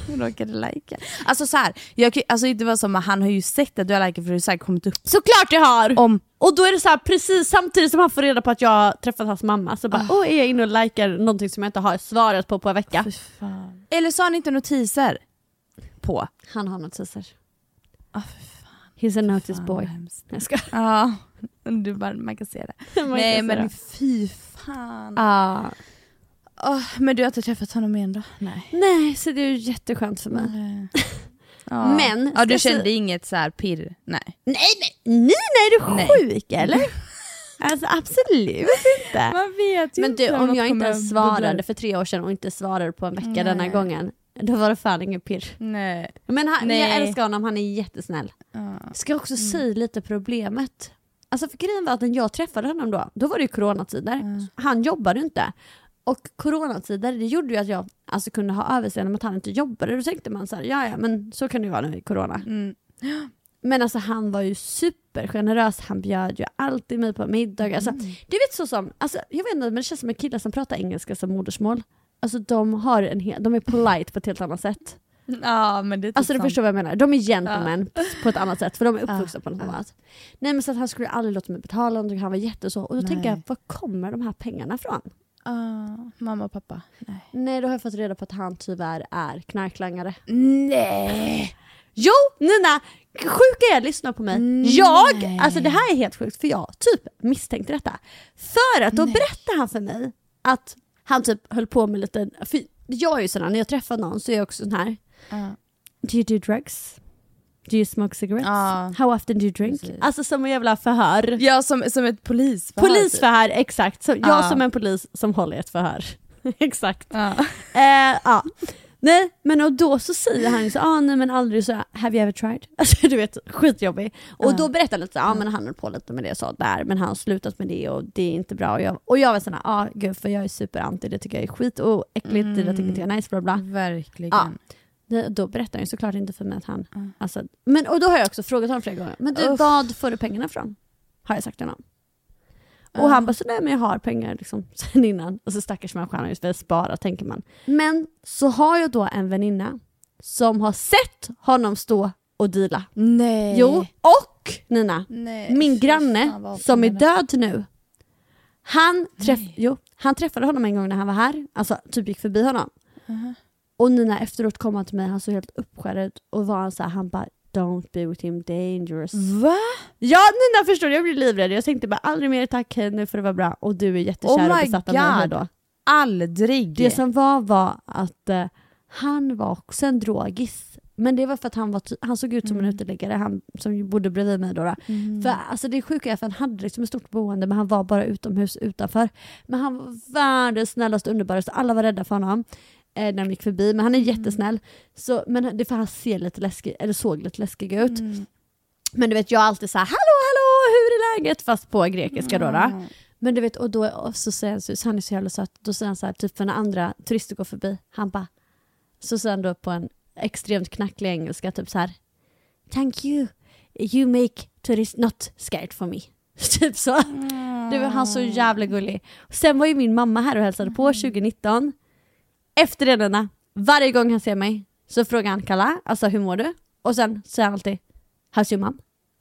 <laughs> råkade lajka. Alltså så här, jag, alltså det var som att han har ju sett att du har likat för det har kommit upp Såklart jag har! om Och då är det så här, precis samtidigt som han får reda på att jag har träffat hans mamma så bara, åh är jag inne och likar någonting som jag inte har svarat på på en vecka. Eller så har han inte notiser på. Han har notiser. Ah, He's a notice Fan, boy. Jag ska. Ja, <laughs> du bara, man kan se det. <laughs> Nej men säga. fy fan. Ja. Åh, men du har inte träffat honom igen då? Nej. Nej, så det är ju jätteskönt för mig. <laughs> Ja. Men, Ja du kände säga- inget så här pirr? Nej. Nej, nej, nej, nej, är du Nej. sjuk eller? Alltså absolut inte. Man vet ju Men du, inte om jag inte ens svarade för tre år sedan och inte svarade på en vecka Nej. denna gången, då var det fan ingen pirr. Nej. Men, han, men jag Nej. älskar honom, han är jättesnäll. Ja. Ska jag också säga lite problemet. Alltså för grejen var att när jag träffade honom då, då var det ju coronatider. Han jobbade inte. Och coronatider, det gjorde ju att jag alltså, kunde ha överseende med att han inte jobbade. Då tänkte man så här, ja ja men så kan det ju vara nu i corona. Mm. Men alltså han var ju supergenerös, han bjöd ju alltid mig på middag. Alltså, Du vet så som, alltså, jag vet inte men det känns som en kille som pratar engelska som modersmål. Alltså de, har en hel, de är polite på ett helt annat sätt. Ja men det är typ Alltså du sant. förstår vad jag menar, de är gentlemen <laughs> på ett annat sätt för de är uppvuxna Ja, på något annat. Nej men så att han skulle aldrig låta mig betala någonting, han var jätteså. Och då Nej. tänker jag, var kommer de här pengarna ifrån? Ja, mamma och pappa. Nej. Nej då har jag fått reda på att han tyvärr är knarklangare. Nej! Jo Nina! Sjuka är, lyssna på mig. Jag, alltså det här är helt sjukt för jag typ misstänkte detta. För att då berättade han för mig att han typ höll på med lite, för jag är ju sån här, när jag träffar någon så är jag också sån här, Ja. do you do drugs? Do you smoke cigarettes? Ja. How often do you drink? Precis. Alltså som en jävla förhör. Ja som, som ett polisförhör. Polisförhör, exakt. Så jag Ja. som en polis som håller ett förhör. <laughs> exakt. Ja. Eh, ja. Nej men och då så säger han ju så, ah, nej men aldrig så, have you ever tried? <laughs> Alltså du vet, skitjobbig. Och Ja. då berättar han lite, ja ah, men han höll på lite med det så där, men han har slutat med det och det är inte bra. Och jag, och jag var såhär, ah, gud för jag är superanti, det tycker jag är skit och äckligt, det där tycker inte jag är nice, bla bla. Verkligen. Då berättar han såklart inte för mig att han, alltså, men och då har jag också frågat honom flera gånger, men du Uff. vad får du pengarna från? Har jag sagt till honom. Och han bara, så nej men jag har pengar liksom <laughs> sen innan. Och så stackars människa, han har ju väl sparat tänker man. Men så har jag då en väninna som har sett honom stå och deala. Nej. Jo, och Nina, Nej. min granne fan, som är död nu. Han, träff, jo, han träffade honom en gång när han var här, alltså typ gick förbi honom. Och Nina efteråt kom han till mig, han såg helt uppskärrad och var så här, han bara Don't be with him dangerous. Va? Ja Nina förstår jag blev livrädd. Jag tänkte bara aldrig mer tack hej nu får det vara bra. Och du är jättekär Oh och besatt av mig då. Aldrig! Det som var var att eh, han var också en drogis. Men det var för att han, var han såg ut som en uteliggare, han som bodde bredvid mig då. då. För alltså det sjuka är att han hade liksom ett stort boende men han var bara utomhus utanför. Men han var världens snällaste underbaraste, alla var rädda för honom. Eh, när de gick förbi, men han är jättesnäll. Så, men det för han ser lite läskig, eller såg lite läskig ut. Men du vet jag alltid så här: hallå hallå hur är läget? Fast på grekiska då. då. Men du vet, och då och så säger han, så, han är så jävla söt, då säger han så här, typ för när andra turister går förbi, han bara, så säger han då på en extremt knacklig engelska, typ så här, Thank you, you make tourists not scared for me. <laughs> typ så. Det var han så jävla gullig. Sen var ju min mamma här och hälsade på 2019. Efter det Lina, varje gång han ser mig så frågar han Kalla, alltså hur mår du? Och sen säger han alltid, how's your mom?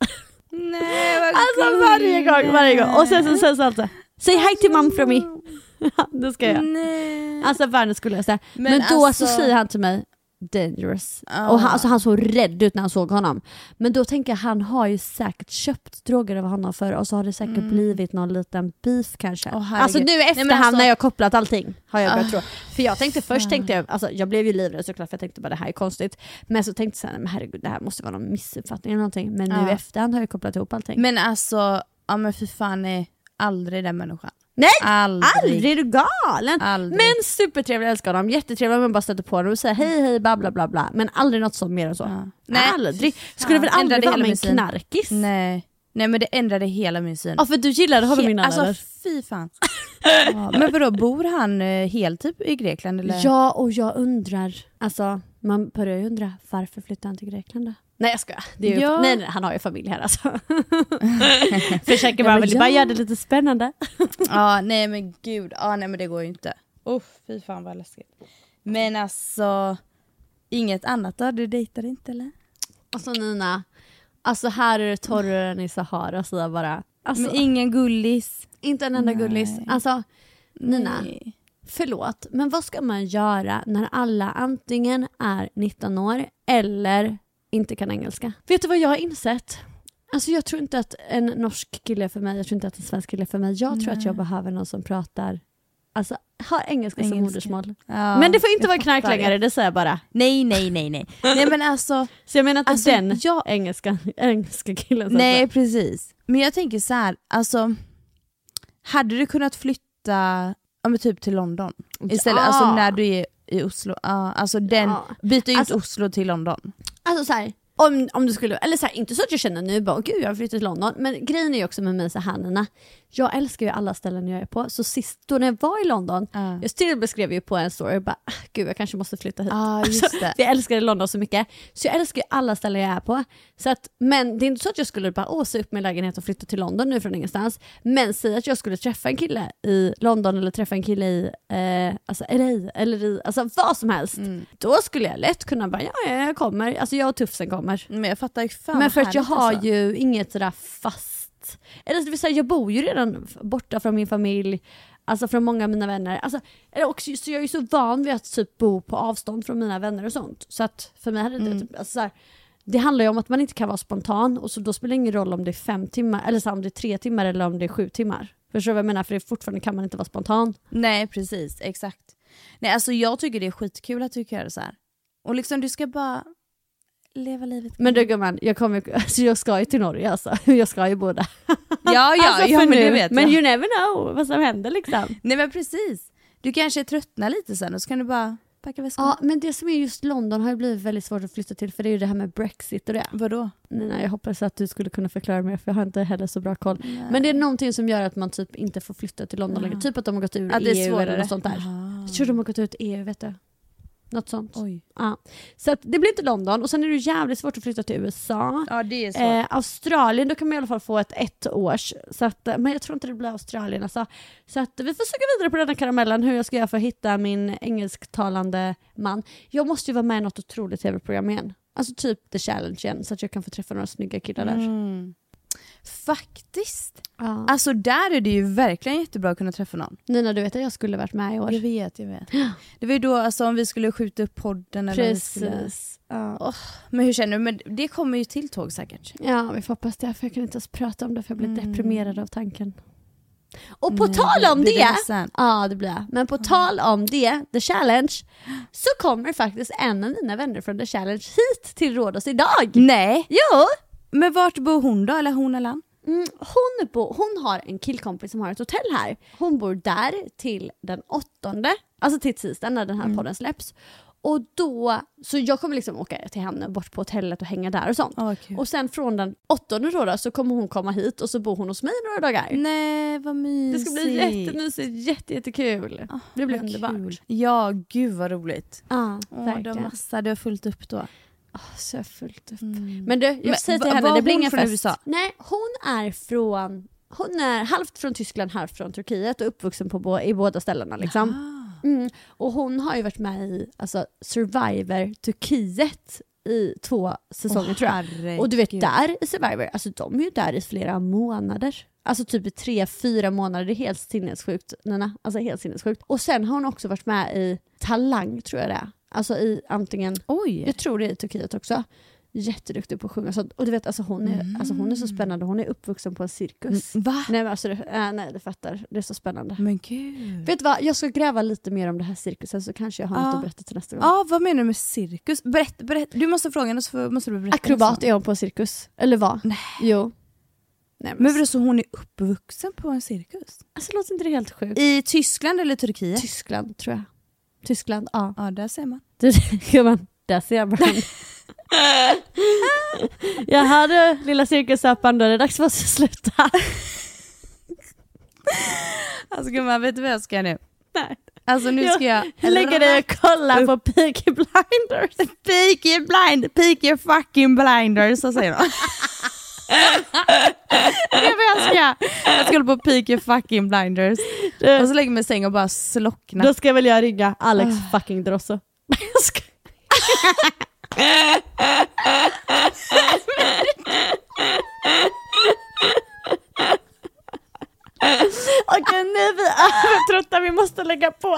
<laughs> Nej vad <laughs> Alltså varje gång, varje gång. Och sen så säger han så Say hi to mom from me. <laughs> Det ska jag. Nej. Alltså världens gulligaste. Men, Men då alltså- så säger han till mig dangerous. Ja. Och han, alltså han såg rädd ut när han såg honom. Men då tänker jag han har ju säkert köpt droger av honom för och så har det säkert blivit någon liten beef kanske. Mm. Herregud. alltså nu Nej, efterhand alltså- när jag kopplat allting har jag börjat Ah, tro. För jag tänkte först tänkte jag, alltså jag blev ju livrädd såklart för jag tänkte bara det här är konstigt. Men så tänkte jag men herregud det här måste vara någon missuppfattning eller någonting. Men nu i efterhand har jag kopplat ihop allting. Men alltså, ja men fy fan nej, aldrig den människan. Nej! Aldrig. Aldrig, är du galen? Aldrig. Men supertrevlig, älskar honom. Jättetrevlig om man bara stöter på honom och säger hej hej bla bla bla bla. Men aldrig något sånt mer än så. Ja. Nej, aldrig. Skulle väl Fan, aldrig ändrade vara med en knarkis? Nej. Nej men det ändrade hela min syn. Ja för du gillade honom He- innan alltså eller? fy fan. ja, men vadå, bor han eh, helt typ i Grekland eller? Ja och jag undrar, alltså man börjar ju undra varför flyttade han till Grekland då? Nej jag skojar. Det är ju, Ja. nej, nej han har ju familj här alltså. <laughs> Försöker Ja, bara, men vill bara ja. göra det lite spännande. Ja nej men gud, ja, nej men det går ju inte. Uff, fy fan vad läskigt. Men alltså, inget annat då? Du dejtar inte eller? Alltså Nina, alltså här är det torrare än i Sahara så jag bara. Alltså, men ingen gullis? inte en enda Nej. gullis. Alltså Nina, Nej. Förlåt, men vad ska man göra när alla antingen är 19 år eller inte kan engelska? Vet du vad jag har insett? Alltså jag tror inte att en norsk kille är för mig, jag tror inte att en svensk kille är för mig. Jag tror att jag behöver någon som pratar, alltså har engelska, som Engelska. modersmål. Ja, men det får inte vara fattar. knarklangare, det säger jag bara. Nej nej nej nej. <laughs> nej men alltså, Så jag menar inte Alltså, den jag- engelska, engelska killen. nej säga. precis. Men jag tänker så här, alltså hade du kunnat flytta ja, men typ till London? Istället, Ja. alltså när du är i Oslo, ja, alltså den, Ja. byta ut Alltså- Oslo till London. Alltså så här, om, om du skulle, eller så här, inte så att jag känner nu bara, gud jag har flyttat till London, men grejen är ju också med mig så här Nina, jag älskar ju alla ställen jag är på, så sist då när jag var i London, Ja. jag till skrev ju på en story, bara, "Ah, gud jag kanske måste flytta hit. Ja, just Alltså, jag älskar London så mycket, så jag älskar ju alla ställen jag är på. Så att, men det är inte så att jag skulle bara, åh, se upp min lägenhet och flytta till London nu från ingenstans, men säg att jag skulle träffa en kille i London eller träffa en kille i eh, alltså LA eller i, alltså vad som helst, Mm. då skulle jag lätt kunna bara, ja, ja jag kommer, alltså jag och Tufsen kommer. Men jag fattar ju fan Men för att jag har alltså. ju inget sådär fast, eller det vill säga jag bor ju redan borta från min familj, alltså från många av mina vänner. Alltså, eller också, så jag är ju så van vid att typ bo på avstånd från mina vänner och sånt. Så att för mig hade det Mm. typ, alltså, så här, det handlar ju om att man inte kan vara spontan och så då spelar det ingen roll om det är fem timmar, eller så här, om det är tre timmar eller om det är sju timmar. Förstår du vad jag menar? För det fortfarande kan man inte vara spontan. Nej precis, exakt. Nej alltså jag tycker det är skitkul att du kan göra så här. Och liksom du ska bara leva livet. Men du gumman, jag, kommer, <laughs> alltså, jag ska ju till Norge alltså. <laughs> Jag ska ju bo där. Ja ja, alltså, ja men nu. det vet Men jag. you never know vad som händer liksom. Nej men precis. Du kanske tröttnar lite sen och så kan du bara packa väskan. Ja, men det som är just London har ju blivit väldigt svårt att flytta till för det är ju det här med Brexit och det. Vadå? Nina, jag hoppas att du skulle kunna förklara mer för jag har inte heller så bra koll. Men det är någonting som gör att man typ inte får flytta till London längre. Typ att de har gått ur är EU svårare. eller något sånt där. Jaha. Jag tror de har gått ut EU, vet du. Något sånt. Oj. Ja. Så att det blir inte London och sen är det jävligt svårt att flytta till USA. Ja det är så. Eh, Australien, då kan man i alla fall få ett ett års. Så att, eh, men jag tror inte det blir Australien alltså. Så att vi får söka vidare på den här karamellen hur jag ska göra för att hitta min engelsktalande man. Jag måste ju vara med i något otroligt tv-program igen. Alltså typ The Challenge igen så att jag kan få träffa några snygga killar där. Mm. Faktiskt. Ja. Alltså där är det ju verkligen jättebra att kunna träffa någon. Nina, du vet att jag skulle varit med i år. Jag vet, jag vet. Det var ju då alltså, om vi skulle skjuta upp podden eller vi skulle... Precis. Ja. Men hur känner du? Men det kommer ju till tåg säkert. ja, vi får hoppas det. För jag kan inte ens prata om det för jag blir Mm. deprimerad av tanken. Och på Nej, tal om det, ledsen? ja det blir jag. Men på tal om det, the challenge, så kommer faktiskt en av mina vänner från the challenge hit till Rhodos idag. Nej! Jo! Men vart bor hon då? Eller hon eller han? Mm, hon, bo, hon har en killkompis som har ett hotell här. Hon bor där till den åttonde, alltså till tisdagen när den här podden släpps. Och då, så jag kommer liksom åka till henne bort på hotellet och hänga där och sånt. Vad kul. och sen från den åttonde då, då så kommer hon komma hit och så bor hon hos mig några dagar. Nej vad Det mysigt. ska bli jättemysigt, jätte, jättekul. det blir underbart. Ja gud vad roligt. Ja, Åh, du har verkligen. massa du har fullt upp då. Åh, så jag fullt upp. Men du, jag Men säger till henne, det blir ingen från fest. USA? Nej, hon är från hon är halvt från Tyskland, halvt från Turkiet och uppvuxen på i båda ställena. Liksom. Mm. Och hon har ju varit med i alltså, Survivor Turkiet i två säsonger Åh, tror jag. herregud. Och du vet där i Survivor, alltså de är ju där i flera månader. Alltså typ i tre, fyra månader, det är helt sinnessjukt Nina. Alltså helt sinnessjukt. Och sen har hon också varit med i Talang tror jag det är. Alltså i antingen Oj! jag tror det är i Turkiet också. Jätteduktig på att sjunga. Så, och du vet, alltså hon, är, alltså hon är så spännande. Hon är uppvuxen på en cirkus. Mm, Va? Nej, men alltså, det, äh, nej, du fattar. Det är så spännande. Men gud. Vet du vad, jag ska gräva lite mer om det här cirkusen så kanske jag har något Ja. att berätta till nästa gång. Ja vad menar du med cirkus? Berätt, berätt. Du måste fråga henne så måste du berätta. Akrobat är hon på en cirkus. Eller vad? Nej. Jo. Nej, men, Men vadå så hon är uppvuxen på en cirkus? alltså, låter inte det helt sjukt? I Tyskland eller Turkiet? Tyskland tror jag. Tyskland, ja. Ja där ser man. <laughs> Där ser man. <laughs> Jaha du, lilla cirkusappan, då är det dags för oss att sluta. Alltså gumman vet du vad jag ska nu? Nej. Alltså nu ska jag... lägger dig och kollar på Peaky Blinders. Peaky blind, peaky fucking blinders, så säger de. <laughs> det vad jag ska. Jag ska hålla på peaky fucking blinders. Och så lägger jag mig i säng och bara slockna. Då ska väl jag ringa Alex fucking Drosso. <laughs> Okej nu är vi övertrötta, vi måste lägga på.